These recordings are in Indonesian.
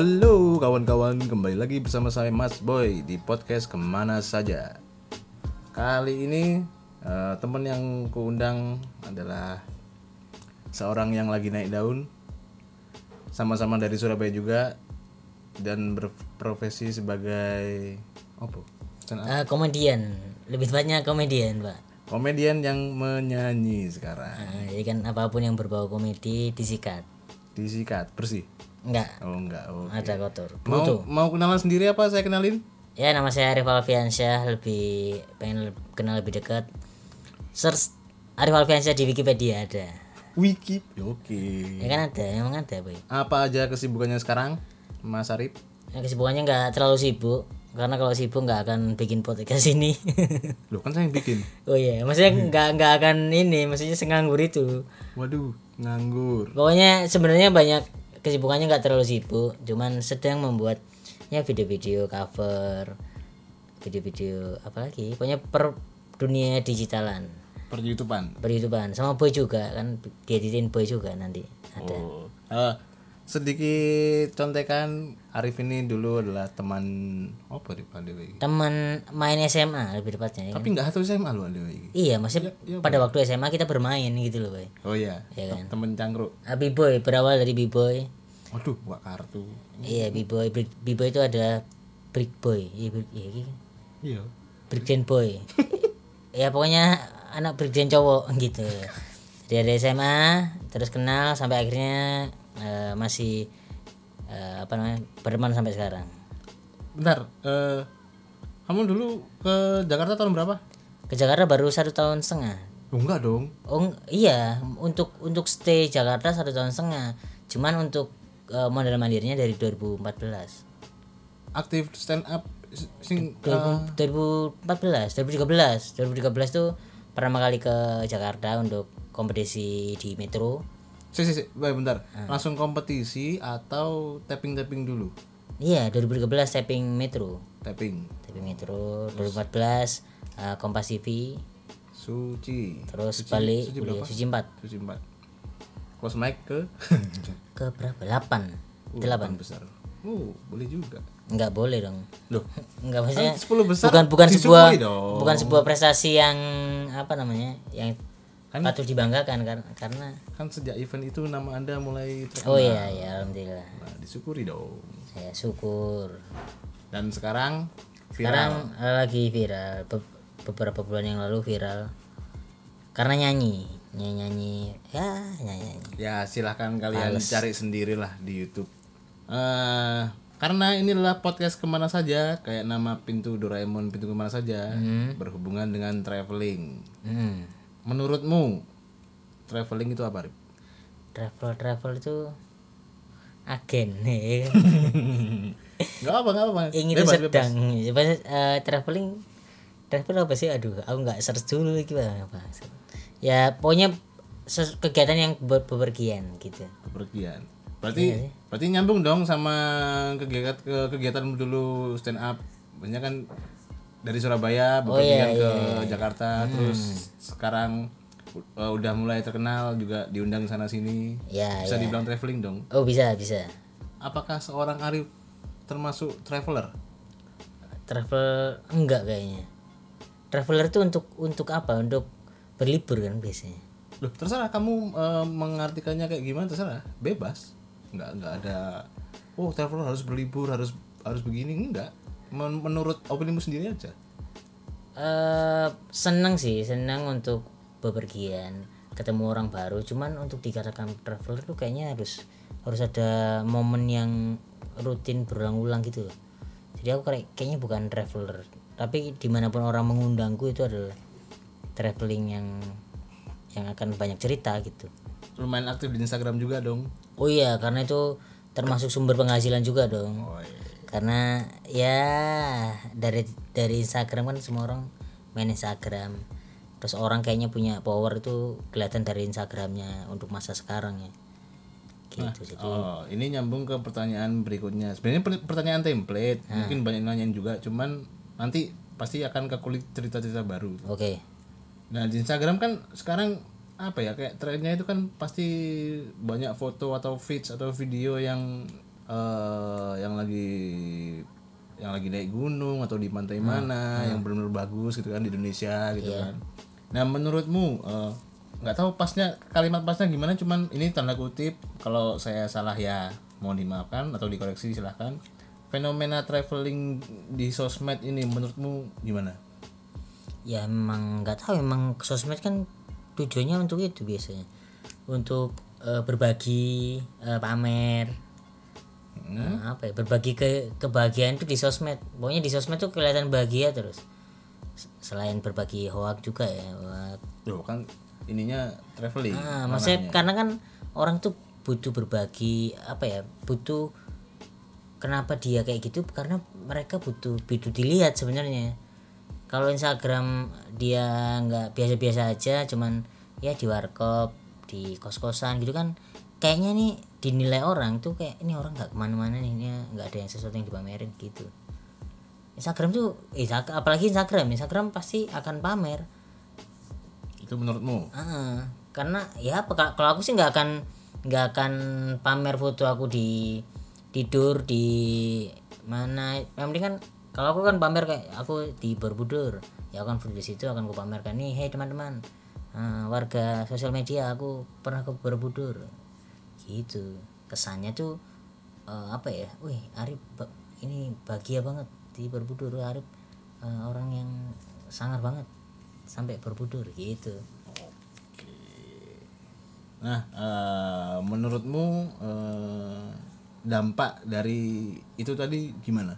Halo kawan-kawan, kembali lagi bersama saya Mas Boy di podcast Ke mana Saja. Kali ini eh, teman yang kuundang adalah seorang yang lagi naik daun, sama-sama dari Surabaya juga dan berprofesi sebagai apa? Eh, komedian lebih tepatnya komedian pak Komedian yang menyanyi sekarang. Nah, jadi kan apa pun yang berbau komedi disikat Disikat bersih. Enggak Oh enggak. Oh. ada kotor Mau mau kenalan sendiri apa saya kenalin? ya nama saya Arif Alfiansyah lebih pengen kenal lebih dekat search Arif Alfiansyah di Wikipedia ada Wiki. Oke. ya kan ada emang ada boy Apa aja kesibukannya sekarang, Mas Arif? ya, kesibukannya nggak terlalu sibuk karena kalau sibuk nggak akan bikin podcast ini Loh kan saya yang bikin. oh iya maksudnya nggak nggak akan ini maksudnya senganggur itu Waduh, nganggur. Pokoknya sebenarnya banyak kesibukannya nggak terlalu sibuk, cuman sedang membuat ya video-video cover, video-video apa lagi, pokoknya per dunia digitalan, Per YouTubean. per YouTubean, sama boy juga kan dieditin boy juga nanti ada. Oh. Eh, sedikit contekan Arif ini dulu adalah teman apa di Dewi? Teman main SMA lebih tepatnya. ya kan? Tapi nggak satu SMA lu Dewi. Iya, maksudnya pada waktu SMA kita bermain gitu loh, boy. Oh iya. Iya kan? Temen cangkruk. Ah, B-boy berawal dari B-boy. Waduh, buat kartu. Iya, B-boy, Brick- B-boy itu ada Brick Boy. Iya, Brick- iya, iya. Iya. Brigjen Boy ya pokoknya anak Brigjen cowok gitu dari SMA terus kenal sampai akhirnya eh, masih eh, apa namanya berteman sampai sekarang. Bentar, eh kamu dulu ke Jakarta tahun berapa? ke Jakarta baru satu tahun setengah. Oh enggak dong. oh iya untuk untuk stay Jakarta satu tahun setengah. Cuman untuk eh, modal mandirinya dari 2014 Aktif stand up sing 2000 2014 2013 2013 tuh pertama kali ke Jakarta untuk kompetisi di Metro Si, si, si, Baik, bentar. Langsung kompetisi atau tapping-tapping dulu? Iya, 2013 tapping Metro. Tapping. Tapping Metro 2014 uh, Kompas TV, Suci. terus balik Suci berapa? Suci 4 Suci 4. Close mic ke ke berapa? 8. 8. besar. Oh, boleh juga. Enggak boleh dong. Loh, Enggak maksudnya Kan 10 besar bukan bukan sebuah dong. bukan sebuah prestasi yang apa namanya? yang Kan- patut dibanggakan kan karena kan sejak event itu nama Anda mulai terkenal. Oh iya ya alhamdulillah. Nah, disyukuri dong. Saya syukur. Dan sekarang viral. Sekarang eh, lagi viral Be- beberapa bulan yang lalu viral karena nyanyi nyanyi nyanyi ya nyanyi, nyanyi. Ya, silahkan kalian cari sendirilah di YouTube. eh karena ini adalah podcast ke mana saja, kayak nama pintu Doraemon pintu ke mana saja, berhubungan dengan traveling. Hmm. Menurutmu traveling itu apa? Rip? travel travel itu agen nih Gak apa, gak apa. ingin Bebas, sedang Coba, eh, traveling travel apa sih aduh aku nggak search dulu gimana apa ya pokoknya kegiatan yang ber- bepergian gitu Bepergian. Berarti berarti nyambung dong sama kegiatan ke kegiatan dulu stand up. Banyak kan dari Surabaya bepergian ke Jakarta terus sekarang uh, udah mulai terkenal juga diundang sana sini. ya Bisa dibilang traveling dong. oh bisa bisa Apakah seorang Arif termasuk traveler? travel enggak kayaknya traveler itu untuk untuk apa untuk berlibur kan biasanya Loh, terserah kamu uh, mengartikannya kayak gimana terserah, bebas. Nggak nggak ada oh traveler harus berlibur, harus harus begini enggak. Men- menurut opinimu sendiri aja. eh senang sih senang untuk bepergian ketemu orang baru cuman untuk dikatakan traveler tuh kayaknya harus harus ada momen yang rutin berulang-ulang gitu loh jadi aku kayak kayaknya bukan traveler tapi di mana pun orang mengundangku itu adalah traveling yang yang akan banyak cerita gitu Lumayan aktif di Instagram juga dong. oh iya karena itu termasuk sumber penghasilan juga dong Oh, iya. Karena ya dari dari Instagram kan semua orang main Instagram. Terus orang kayaknya punya power itu kelihatan dari Instagramnya untuk masa sekarang ya. Gitu jadi Oh, ini nyambung ke pertanyaan berikutnya. Sebenarnya per- pertanyaan template, mungkin banyak nanyain juga, cuman nanti pasti akan ke kulit cerita-cerita baru. oke. Nah, di Instagram kan sekarang apa ya kayak trennya itu kan pasti banyak foto atau feeds atau video yang eh yang lagi yang lagi naik gunung atau di pantai mana yang benar-benar bagus gitu kan di Indonesia gitu kan. Nah menurutmu eh, nggak tahu pasnya kalimat pasnya gimana cuman ini tanda kutip kalau saya salah ya mohon dimaafkan atau dikoreksi silahkan. Fenomena traveling di sosmed ini menurutmu gimana? ya emang nggak tahu emang sosmed kan tujuannya untuk itu biasanya untuk eh, berbagi eh, pamer Eh, apa ya berbagi ke kebahagiaan itu di sosmed. Pokoknya di sosmed tuh kelihatan bahagia terus. Selain berbagi hoak juga ya hoak. Tuh kan ininya traveling. Nah, maksudnya karena kan orang tuh butuh berbagi apa ya butuh kenapa dia kayak gitu? Karena mereka butuh butuh dilihat sebenarnya. Kalau Instagram dia nggak biasa-biasa aja cuman ya di warkop di kos-kosan gitu kan kayaknya nih dinilai orang tuh kayak ini orang nggak ke mana-mana nih ini nggak ada yang sesuatu yang dipamerin gitu. Instagram tuh eh, apalagi Instagram Instagram pasti akan pamer. Itu menurutmu? Ah, karena ya kalau aku sih nggak akan nggak akan pamer foto aku di tidur di mana. Yang penting kan kalau aku kan pamer kayak aku di Borobudur ya aku kan foto di situ akan aku pamerkan nih hei teman-teman ah, warga sosial media aku pernah ke Borobudur gitu. Kesannya tuh eh, apa ya? Wih Arif ini bahagia banget di Borobudur Arif. Eh, orang yang sangar banget sampai Borobudur gitu. Nah, eh, menurutmu eh, dampak dari itu tadi gimana?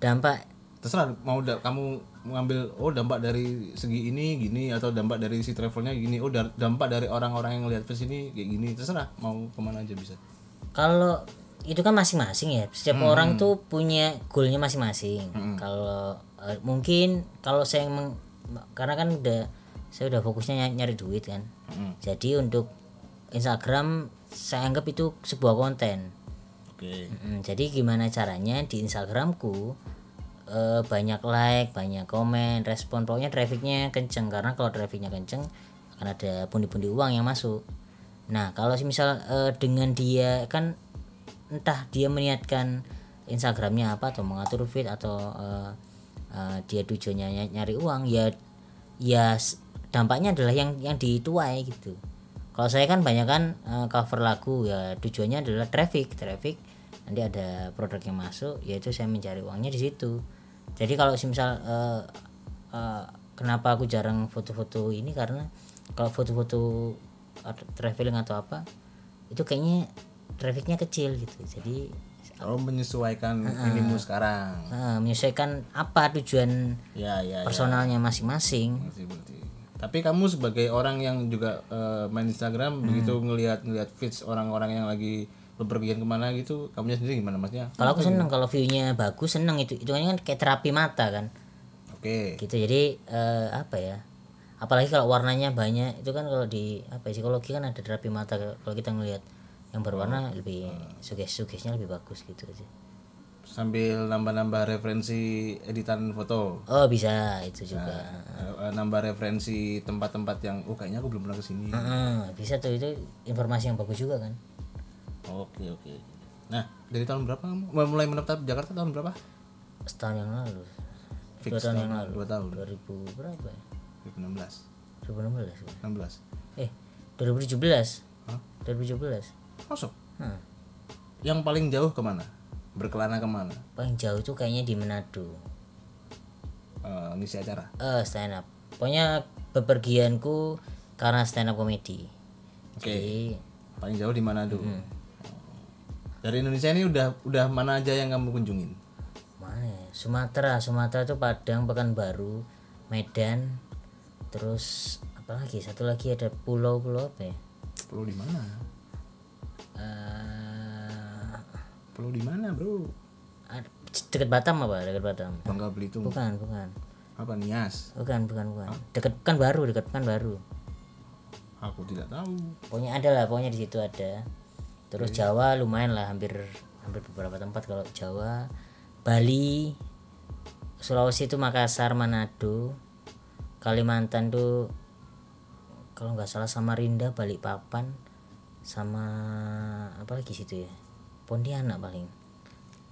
dampak Terserah mau da- kamu mengambil oh dampak dari segi ini gini atau dampak dari si travelnya gini oh dampak dari orang-orang yang lihat ke sini kayak gini. Terserah mau ke mana aja bisa. kalau itu kan masing-masing ya. Setiap orang tuh punya goalnya masing-masing. Kalau eh, mungkin kalau saya meng- karena kan udah saya udah fokusnya ny- nyari duit kan. Mm. jadi untuk Instagram saya anggap itu sebuah konten. Oke. Mm, jadi gimana caranya di Instagramku eh, banyak like, banyak komen, respon pokoknya trafficnya kenceng karena kalau trafficnya kenceng akan ada pundi-pundi uang yang masuk. Nah kalau misal eh, dengan dia kan entah dia meniatkan Instagramnya apa atau mengatur feed atau eh, eh, dia tujuannya ny- nyari uang ya ya dampaknya adalah yang yang dituai gitu. Kalau saya kan banyak kan eh, cover lagu ya tujuannya adalah traffic, traffic nanti ada produk yang masuk yaitu saya mencari uangnya di situ. Jadi kalau misal eh, eh, kenapa aku jarang foto-foto ini karena kalau foto-foto traveling atau apa itu kayaknya trafficnya kecil gitu. Jadi Oh menyesuaikan inimu sekarang. eh, menyesuaikan apa tujuan Ya ya. ya. personalnya masing-masing. Tapi kamu sebagai orang yang juga eh, main Instagram begitu ngelihat ngelihat feeds orang-orang yang lagi bepergian ke mana gitu, kamunya sendiri gimana masnya? Kalau aku seneng kalau viewnya bagus seneng itu itu kan kayak terapi mata kan Oke. gitu jadi eh, apa ya apalagi kalau warnanya banyak itu kan kalau di apa ya, psikologi kan ada terapi mata kalau kita ngelihat yang berwarna lebih suges sugesnya lebih bagus gitu aja Sambil nambah-nambah referensi editan foto. oh bisa itu juga Eh, nambah referensi tempat-tempat yang oh kayaknya aku belum pernah ke sini. Heeh, bisa tuh itu informasi yang bagus juga kan Oke oke. Nah dari tahun berapa kamu mulai menetap Jakarta tahun berapa? setahun yang lalu Fix dua tahun yang lalu Dua tahun. 2000 berapa ya 2016. 2016 ya? 16. eh 2017 Hah? 2017 Masuk. Hmm. Yang paling jauh ke mana? Berkelana ke mana? paling jauh tuh kayaknya di Manado Eh, ngisi acara. eh stand up pokoknya bepergianku karena stand up comedy Oke. jadi Paling jauh di Manado. Dari Indonesia ini udah udah mana aja yang kamu kunjungin? mana ya? Sumatera Sumatera tuh Padang Pekanbaru Medan terus apa lagi satu lagi ada pulau-pulau apa ya Pulau di mana? Eh, Pulau di mana, Bro? dekat Batam apa dekat Batam Bangka Belitung. bukan bukan Apa Nias? bukan bukan bukan dekat Pekanbaru dekat Pekanbaru Aku tidak tahu. pokoknya ada lah pokoknya di situ ada terus Jawa lumayan lah hampir hampir beberapa tempat kalau Jawa. Bali Sulawesi itu Makassar Manado Kalimantan tuh kalau nggak salah Samarinda Balikpapan sama apa lagi situ ya? Pontianak paling.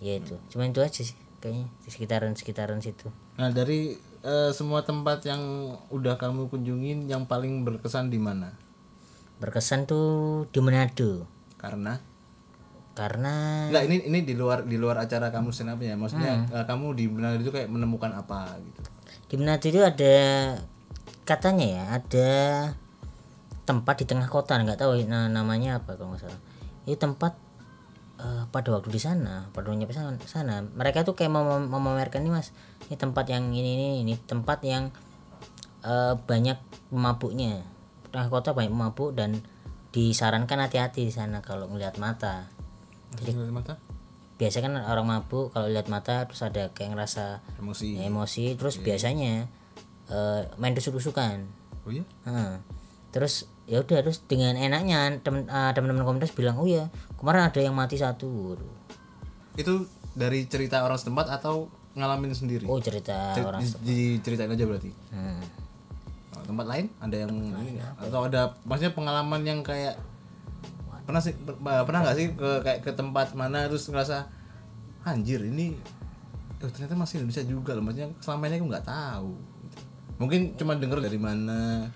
Ya itu. Cuma itu aja sih kayaknya di sekitaran sekitaran situ. Nah dari eh, semua tempat yang udah kamu kunjungin yang paling berkesan di mana? berkesan tuh di Manado Karena? Karena Enggak ini ini di luar di luar acara kamu stand up ya. Maksudnya eh, kamu di Manado itu kayak menemukan apa gitu. di Manado itu ada katanya ya ada tempat di tengah kota nggak tahu nah, namanya apa kalau nggak salah. Itu tempat eh, pada waktu di sana pada nyampe sana, sana. Mereka tuh kayak mau mem- memamerkan nih mas. Ini tempat yang ini ini ini. Tempat yang eh, banyak pemabuknya tengah kota banyak pemabuk dan disarankan hati-hati di sana kalau melihat mata Jadi mata biasa kan orang mabuk kalau lihat mata terus ada kayak ngerasa emosi. emosi terus biasanya eh, main tusuk-tusukan Oh iya? Heeh. terus ya udah terus dengan enaknya temen eh, teman-teman komunitas bilang oh ya kemarin ada yang mati satu. Itu dari cerita orang setempat atau ngalamin sendiri? oh cerita Cer- orang di- diceritain aja berarti. Hmm. Tempat lain? Ada yang ini nggak? atau ada maksudnya pengalaman yang kayak pernah sih per- pernah nggak sih ke kayak ke tempat mana terus ngerasa anjir ini oh, ternyata masih Indonesia juga loh maksudnya selama ini aku nggak tahu. Mungkin cuma denger dari mana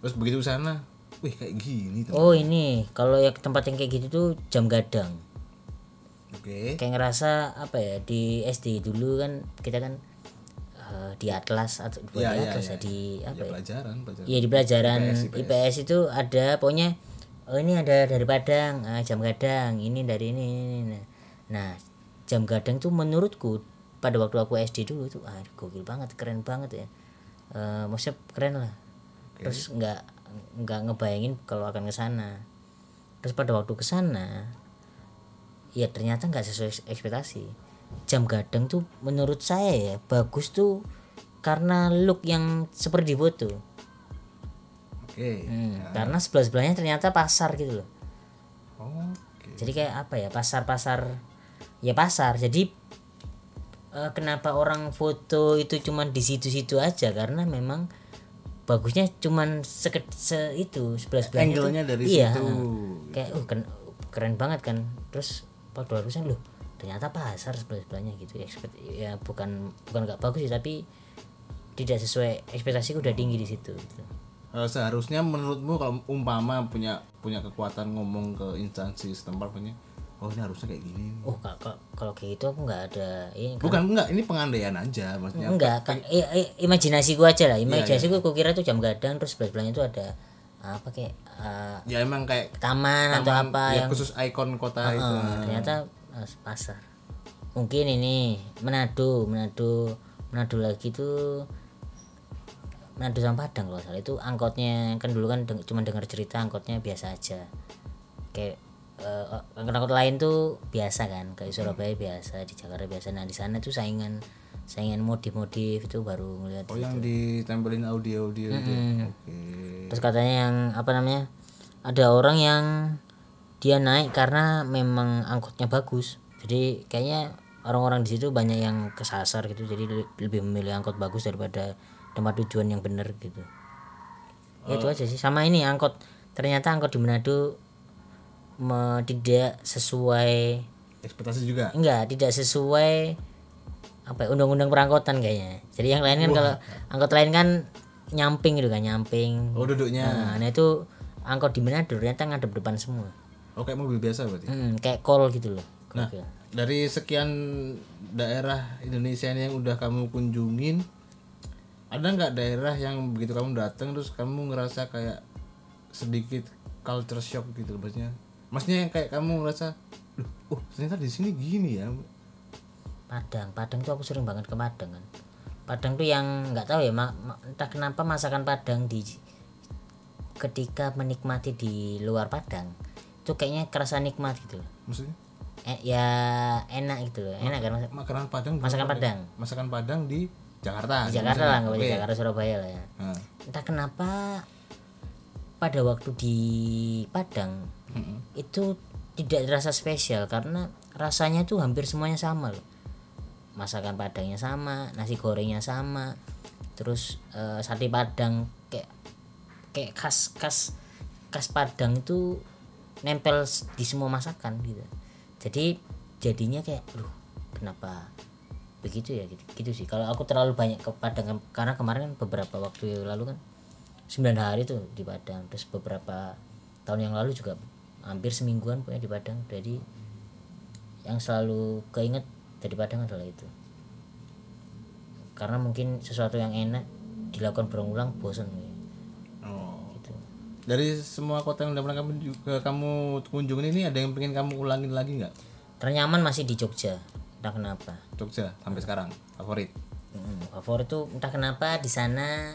terus begitu sana wih kayak gini tuh oh ini. kalau ya tempat yang kayak gitu tuh jam gadang. Oke. Kayak ngerasa apa ya di SD dulu kan kita kan eh, di atlas atau Ya, di ya, atlas ya. ya, di apa ya? ya pelajaran pelajaran. Iya di pelajaran. IPS, IPS, itu ada pokoknya oh ini ada dari Padang ah, jam gadang ini dari ini, ini, ini. Nah, jam gadang tuh menurutku pada waktu aku SD dulu tuh ah gokil banget keren banget ya. Eh maksudnya keren lah. Terus nggak nggak ngebayangin kalau akan ke sana. Terus pada waktu ke sana ya ternyata nggak sesuai ekspektasi jam gadang tuh menurut saya ya bagus tuh karena look yang seperti di foto oke. Hmm, karena sebelah sebelahnya ternyata pasar gitu loh. Oke. Jadi kayak apa ya pasar pasar ya pasar. Jadi eh, kenapa orang foto itu cuman di situ-situ aja? Karena memang bagusnya cuman seket se itu sebelah sebelahnya Angle-nya dari iya, situ. kayak uh, keren, keren banget kan. Terus pada harusnya loh ternyata pasar sebelah sebelahnya gitu. Expect, ya bukan bukan nggak bagus sih tapi tidak sesuai ekspektasiku udah tinggi di situ gitu. Eh, seharusnya menurutmu kalau umpama punya punya kekuatan ngomong ke instansi setempat punya oh ini harusnya kayak gini. Oh kak kak- kalau kayak gitu aku nggak ada ini kan- bukan enggak ini pengandaian aja maksudnya enggak kan i- i- imajinasi gua aja lah. Iya, imajinasi gua kira tuh jam gadang terus sebelah sebelahnya tuh ada apa kayak eh, ya emang kayak taman, atau taman, apa ya, yang khusus ikon kota itu. eh, ternyata pasar mungkin ini Manado Manado Manado lagi tuh Manado sama Padang kalau salah itu angkotnya kan dulu kan deng- cuma dengar cerita angkotnya biasa aja. Kayak eh, angkot-angkot lain tuh biasa kan kayak Surabaya biasa di Jakarta biasa. Nah di sana tuh saingan saingan modif-modif itu baru ngeliat oh yang ditempelin audio audio itu oke. Terus katanya yang apa namanya ada orang yang dia naik karena memang angkotnya bagus. Jadi kayaknya orang-orang di situ banyak yang kesasar gitu. Jadi le- lebih memilih angkot bagus daripada tempat tujuan yang benar gitu. Ya itu aja sih. Sama ini angkot. Ternyata angkot di Manado me- tidak sesuai ekspektasi juga? Enggak tidak sesuai apa ya, undang-undang perangkotan kayaknya. Jadi yang lain kan kalau angkot lain kan nyamping gitu kan nyamping. Oh duduknya. Nah, nah itu angkot di Manado ternyata ngadep depan semua oh kayak mobil biasa berarti? Hmm, kayak call gitu loh. Nah. Gokil. dari sekian daerah Indonesia ini yang udah kamu kunjungin ada nggak daerah yang begitu kamu datang terus kamu ngerasa kayak sedikit culture shock gitu loh, maksudnya? Maksudnya yang kayak kamu ngerasa "Loh, oh ternyata di sini gini ya. Padang. Padang tuh aku sering banget ke Padang kan. Padang tuh yang nggak tahu ya ma- ma- entah kenapa masakan Padang di ketika menikmati di luar Padang itu kayaknya kerasa nikmat gitu loh. Maksudnya? Eh, ya enak gitu loh enak kan? Mas- makanan Padang masakan Padang. Masakan Padang di Jakarta. Di Jakarta lah nggak Oke. di Jakarta Surabaya lah ya. Nah, entah kenapa pada waktu di Padang mm-mm. itu tidak terasa spesial karena rasanya tuh hampir semuanya sama loh. Masakan padangnya sama nasi gorengnya sama terus eh, sate padang kayak kayak khas khas khas padang itu nempel di semua masakan gitu. Jadi jadinya kayak loh kenapa begitu ya? Gitu, gitu sih. Kalau aku terlalu banyak ke Padang kan- karena kemarin kan beberapa waktu lalu kan 9 hari tuh di Padang. Terus beberapa tahun yang lalu juga hampir semingguan pokoknya di Padang. Jadi yang selalu keinget dari Padang adalah itu. Karena mungkin sesuatu yang enak dilakukan berulang bosan Oh. Dari semua kota yang udah pernah kamu juga kamu kunjungin ini ada yang pengen kamu ulangin lagi nggak? ternyaman masih di Jogja. Entah kenapa. Jogja sampai sekarang. Favorit. Hmm, favorit tuh entah kenapa di sana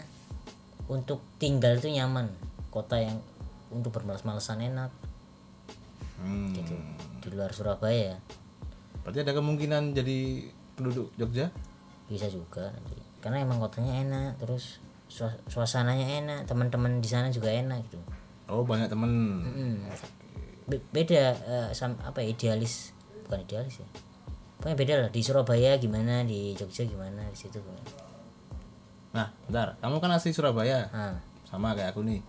untuk tinggal itu nyaman. Kota yang untuk bermalas-malasan enak. Hmm. gitu. Di luar Surabaya. Berarti ada kemungkinan jadi penduduk Jogja? bisa juga nanti. Karena emang kotanya enak terus suasananya enak teman-teman di sana juga enak gitu Oh banyak temen. Hmm. Be- beda eh, sam- apa ya, idealis bukan idealis ya pokoknya beda lah di Surabaya gimana di Jogja gimana di situ Nah, bentar. Kamu kan asli Surabaya, ah sama kayak aku nih.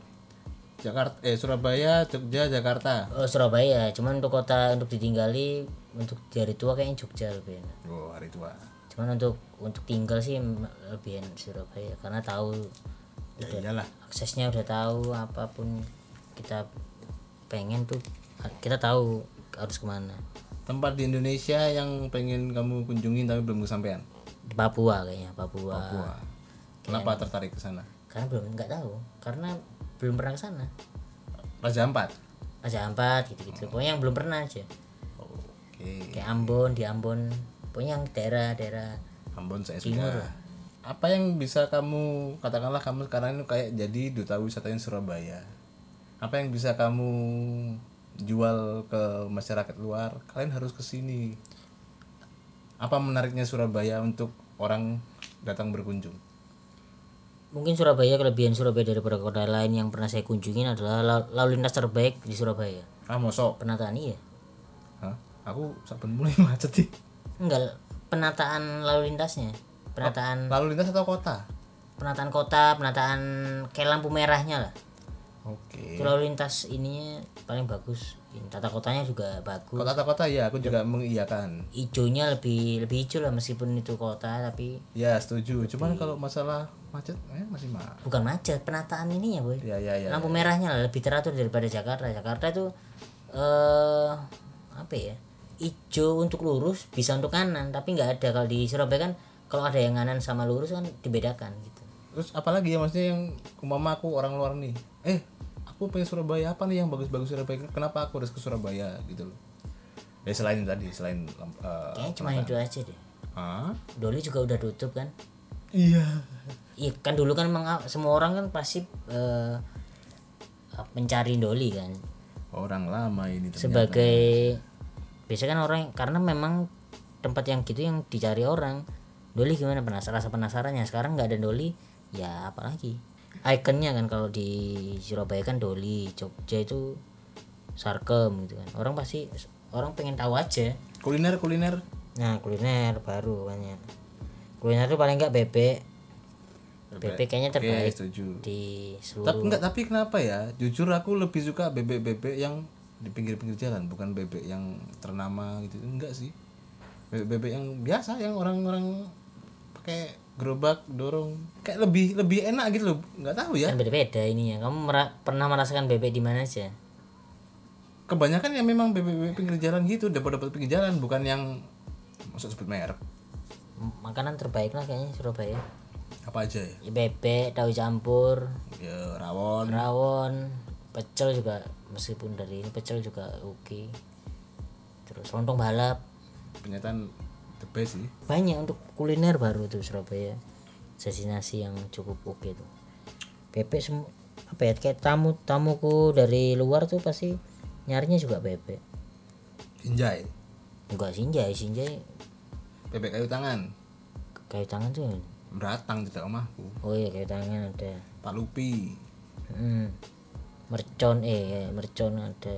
Jakarta, eh Surabaya, Jogja, Jakarta. oh, Surabaya cuman untuk kota untuk ditinggali untuk di hari tua kayaknya Jogja lebih enak Oh hari tua. Cuman untuk untuk tinggal sih lebih enak Surabaya karena tahu Ya iyalah. aksesnya udah tahu apa pun kita pengen tuh kita tahu harus ke mana Tempat di Indonesia yang pengen kamu kunjungin tapi belum kesampaian. di Papua kayaknya Papua, Wah. Kenapa tertarik ke sana? karena belum nggak tahu karena belum pernah ke sana Raja Ampat. Raja Ampat gitu-gitu pokoknya yang belum pernah aja Oke. kayak Ambon di Ambon pokoknya yang daerah-daerah Ambon saya Timur sudah. Apa yang bisa kamu katakanlah kamu sekarang ini kayak jadi duta wisata Surabaya? Apa yang bisa kamu jual ke masyarakat luar? Kalian harus ke sini. Apa menariknya Surabaya untuk orang datang berkunjung? mungkin Surabaya kelebihan Surabaya daripada kota lain yang pernah saya kunjungin adalah lalu lintas terbaik di Surabaya Ah, mosok. penataan iya Hah? Aku saben mulai macet sih. Enggak penataan lalu lintasnya penataan Lalu lintas atau kota? penataan kota penataan kayak lampu merahnya lah Oke. itu lalu lintas ininya paling bagus Ini tata kotanya juga bagus Kota-kota ya, aku juga mengiyakan. hijaunya lebih lebih hijau lah meskipun itu kota tapi Ya, setuju. Cuman kalau masalah macet eh, masih mah. bukan macet penataan ininya boy Ya, ya, ya. lampu merahnya lah lebih teratur daripada Jakarta Jakarta itu eh apa ya hijau untuk lurus bisa untuk kanan tapi nggak ada kalau di Surabaya kan kalau ada yang kanan sama lurus kan dibedakan gitu Terus apalagi ya maksudnya yang umpama aku orang luar nih. Eh, aku pengen Surabaya apa nih yang bagus-bagus Surabaya? Kenapa aku harus ke Surabaya gitu loh. Ya selain tadi, selain uh, kayaknya cuma itu aja deh Hah? Doli juga udah tutup kan Iya. iya kan dulu kan emang semua orang kan pasti eh, mencari Doli kan Orang lama ini ternyata. sebagai biasanya kan orang karena memang tempat yang gitu yang dicari orang. Doli gimana? Penasaran rasa penasarannya. Sekarang nggak ada Doli ya apalagi ikonnya kan kalau di Surabaya kan Doli Jogja itu Sarkem gitu kan. Orang pasti orang pengen tahu aja. Kuliner kuliner. Nah kuliner baru banyak. Kuliner tuh paling nggak bebek. Bebek. Kayaknya terbaik setuju. di Tapi seluruh enggak tapi kenapa ya? Jujur aku lebih suka bebek-bebek yang di pinggir-pinggir jalan, bukan bebek yang ternama gitu. Enggak sih. Bebek-bebek yang biasa yang orang-orang pakai gerobak dorong kayak lebih lebih enak gitu loh. Enggak tahu ya. kan beda-beda ini ya kamu mera- pernah merasakan bebek di mana aja Kebanyakan yang memang bebek-bebek pinggir jalan gitu, dapat dapat pinggir jalan bukan yang maksud sebut merek. Makanan terbaik lah kayaknya Surabaya Apa aja ya? ya, bebek tahu campur Ya rawon. rawon pecel juga meskipun dari ini pecel juga oke terus lontong balap Penyataan the best sih. banyak untuk kuliner baru tuh Surabaya destinasi yang cukup oke tuh bebek sem- apa ya kayak tamu tamuku dari luar tuh pasti nyarinya juga bebek Injai. enggak sinjai sinjai Bebek kayu tangan. kayu tangan tuh Beratang tidak omahku. oh iya kayu tangan ada Palupi. Hmm. Mercon eh mercon ada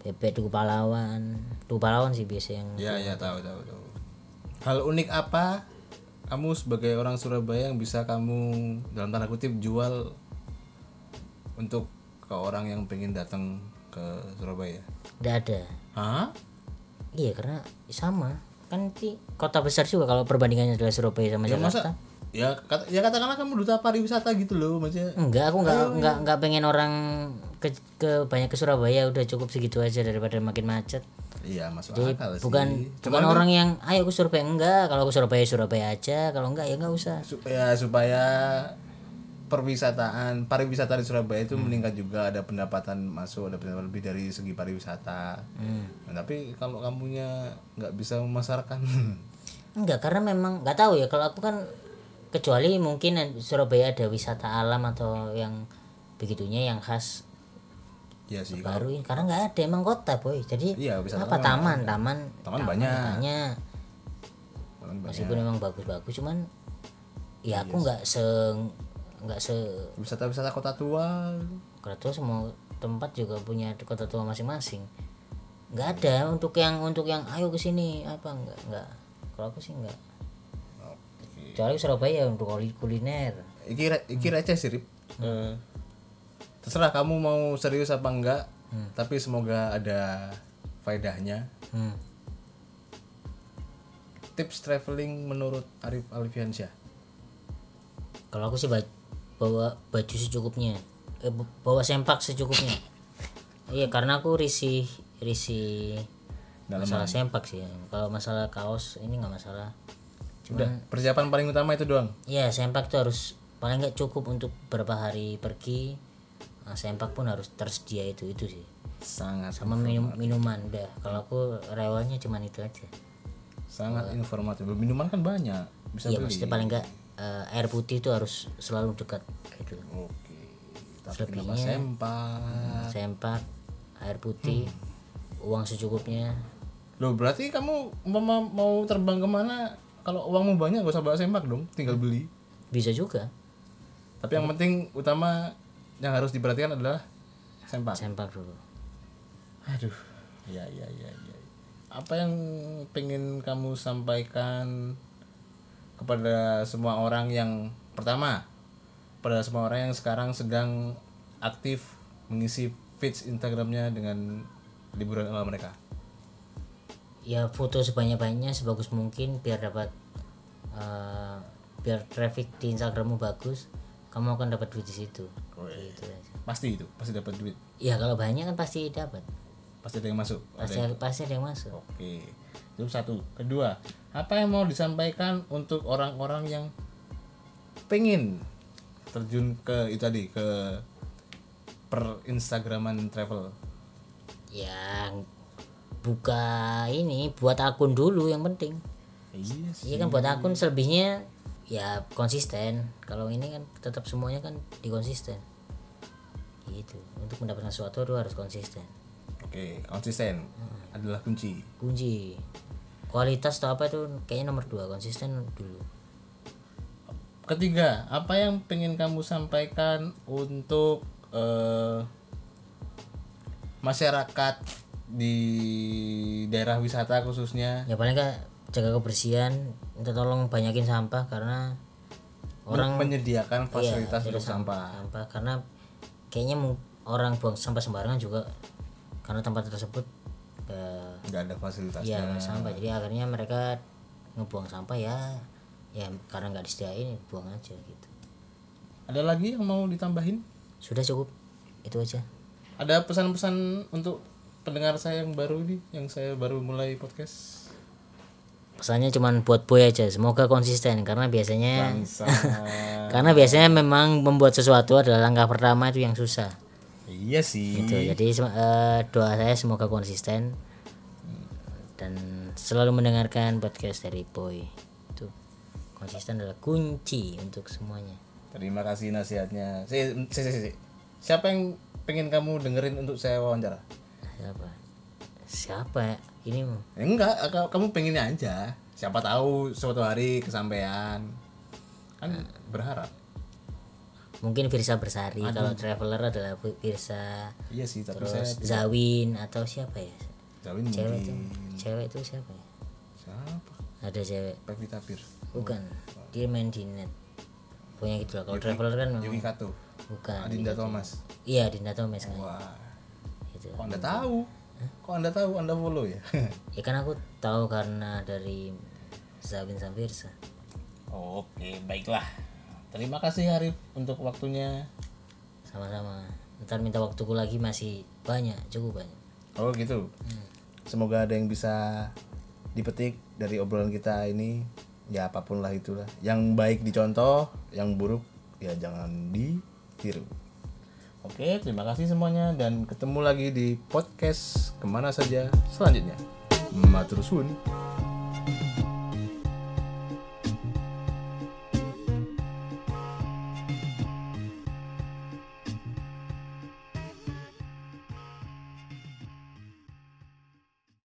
bebek tugu pahlawan tugu pahlawan sih biasa yang Ya ya tahu tahu tahu. Hal unik apa kamu sebagai orang Surabaya yang bisa kamu dalam tanda kutip jual untuk ke orang yang pengen datang ke Surabaya? udah ada Hah? iya karena sama kan di kota besar juga kalau perbandingannya adalah Surabaya sama Ya Jakarta masa ya kata, ya katakanlah kamu duta pariwisata gitu loh maksudnya. Enggak aku enggak enggak enggak pengen orang ke, ke banyak ke Surabaya udah cukup segitu aja daripada makin macet. Iya masuk Jadi akal sih. bukan bukan orang yang ayo ke Surabaya. Enggak kalau ke Surabaya Surabaya aja kalau enggak ya enggak usah. Supaya supaya perwisataan pariwisata di Surabaya itu Hmm. meningkat juga ada pendapatan masuk ada pendapatan lebih dari segi pariwisata. Hmm. Nah, tapi kalau kamunya nggak bisa memasarkan. Enggak karena memang enggak tahu ya kalau aku kan kecuali mungkin Surabaya ada wisata alam atau yang begitunya yang khas ya sih baru ya. karena nggak ada emang kota boy. Jadi Iya, wisata apa alam taman taman Taman banyak. banyak. Banyak. meskipun emang bagus-bagus cuman ya aku nggak se nggak se wisata-wisata kota tua. Kalau tuh semua tempat juga punya kota tua masing-masing. Nggak ada untuk yang untuk yang ayo ke sini apa nggak nggak. Kalau aku sih nggak Kecuali Surabaya untuk kuli- kuliner. Iki iki receh sih Rip. Eh, terserah kamu mau serius apa enggak tapi semoga ada faedahnya. Hmm. tips traveling menurut Arif Alfiansyah? Kalau aku sih ba- bawa baju secukupnya. Eh, bawa sempak secukupnya. Iya karena aku risih risih masalah sempak sih. Kalau masalah kaos ini nggak masalah udah persiapan paling utama itu doang? Iya sempak tuh harus paling nggak cukup untuk beberapa hari pergi. Nah, sempak pun harus tersedia itu itu sih. Sangat sama minum minuman udah. Kalau aku rewelnya cuman itu aja. Sangat informatif. Minuman kan banyak bisa iya beli. maksudnya paling nggak eh, air putih itu harus selalu dekat gitu. Oke tapi Selebihnya- sempak? sempak air putih uang secukupnya. Loh berarti kamu umpama mau terbang ke mana kalau uangmu banyak gak usah bawa sempak dong. Tinggal beli. Bisa juga. Tapi yang penting utama yang harus diperhatikan adalah sempak sempak dulu aduh. Ya ya ya ya. Apa yang pengen kamu sampaikan kepada semua orang yang pertama? Pada semua orang yang sekarang sedang aktif mengisi feeds Instagramnya dengan liburan ala mereka ya foto sebanyak-banyaknya sebagus mungkin biar dapat eh, biar traffic di Instagrammu bagus kamu akan dapat duit di situ itu aja. pasti itu pasti dapat duit ya kalau banyak kan pasti dapat pasti ada yang masuk ada pasti pasti ada yang masuk Oke, itu satu. Kedua, apa yang mau disampaikan untuk orang-orang yang pengen terjun ke itu tadi ke per Instagraman travel? yang buka ini buat akun dulu yang penting. Iya iya kan buat akun selebihnya ya konsisten. Kalau ini kan tetap semuanya kan dikonsisten. Gitu. Untuk mendapatkan sesuatu itu harus konsisten. Oke, konsisten. Adalah kunci. kunci. Kualitas atau apa itu kayaknya nomor dua konsisten dulu. Ketiga, apa yang pengen kamu sampaikan untuk eh, masyarakat di daerah wisata khususnya? ya paling nggak jaga kebersihan minta tolong banyakin sampah karena orang menyediakan fasilitas Iya, untuk sampah. sampah karena kayaknya orang buang sampah sembarangan juga karena tempat tersebut eh, Nggak ada fasilitasnya. ya nggak sampah jadi akhirnya mereka ngebuang sampah ya ya karena nggak disediain buang aja gitu Ada lagi yang mau ditambahin? sudah cukup itu aja Ada pesan-pesan untuk pendengar saya yang baru ini, yang saya baru mulai podcast. pesannya cuman buat boy aja semoga konsisten karena biasanya karena biasanya memang membuat sesuatu adalah langkah pertama itu yang susah iya sih. gitu jadi eh, doa saya semoga konsisten dan selalu mendengarkan podcast dari boy itu konsisten adalah kunci untuk semuanya Terima kasih nasihatnya. Si, si, si, si. Siapa yang pengen kamu dengerin untuk saya wawancara? Siapa siapa ya? ini mah. Enggak, ka- kamu pengennya aja. Siapa tahu suatu hari kesampaian. Kan berharap. mungkin Firsa Bersari kalau traveler adalah Firsa Iya sih, tapi terus saya Zawin atau siapa ya Zawin cewek itu cewek itu siapa ya Siapa? ada cewek Pevita Pir. bukan dia main di net punya gitu lah kalau traveler kan memang Yuki Kato. bukan Adinda Thomas. iya Dinda Thomas kan Wah, gitu. Kok anda tahu? kok anda tahu? Anda follow ya? Ya kan aku tahu karena dari Zabin Sampirsa. Oke baiklah. Terima kasih Arif untuk waktunya. Sama-sama. Ntar minta waktuku lagi masih banyak cukup banyak. Oh gitu. Semoga ada yang bisa dipetik dari obrolan kita ini. Ya apa pun lah itulah. Yang baik dicontoh yang buruk ya jangan ditiru oke terima kasih semuanya dan ketemu lagi di podcast ke mana saja selanjutnya. Matur suwun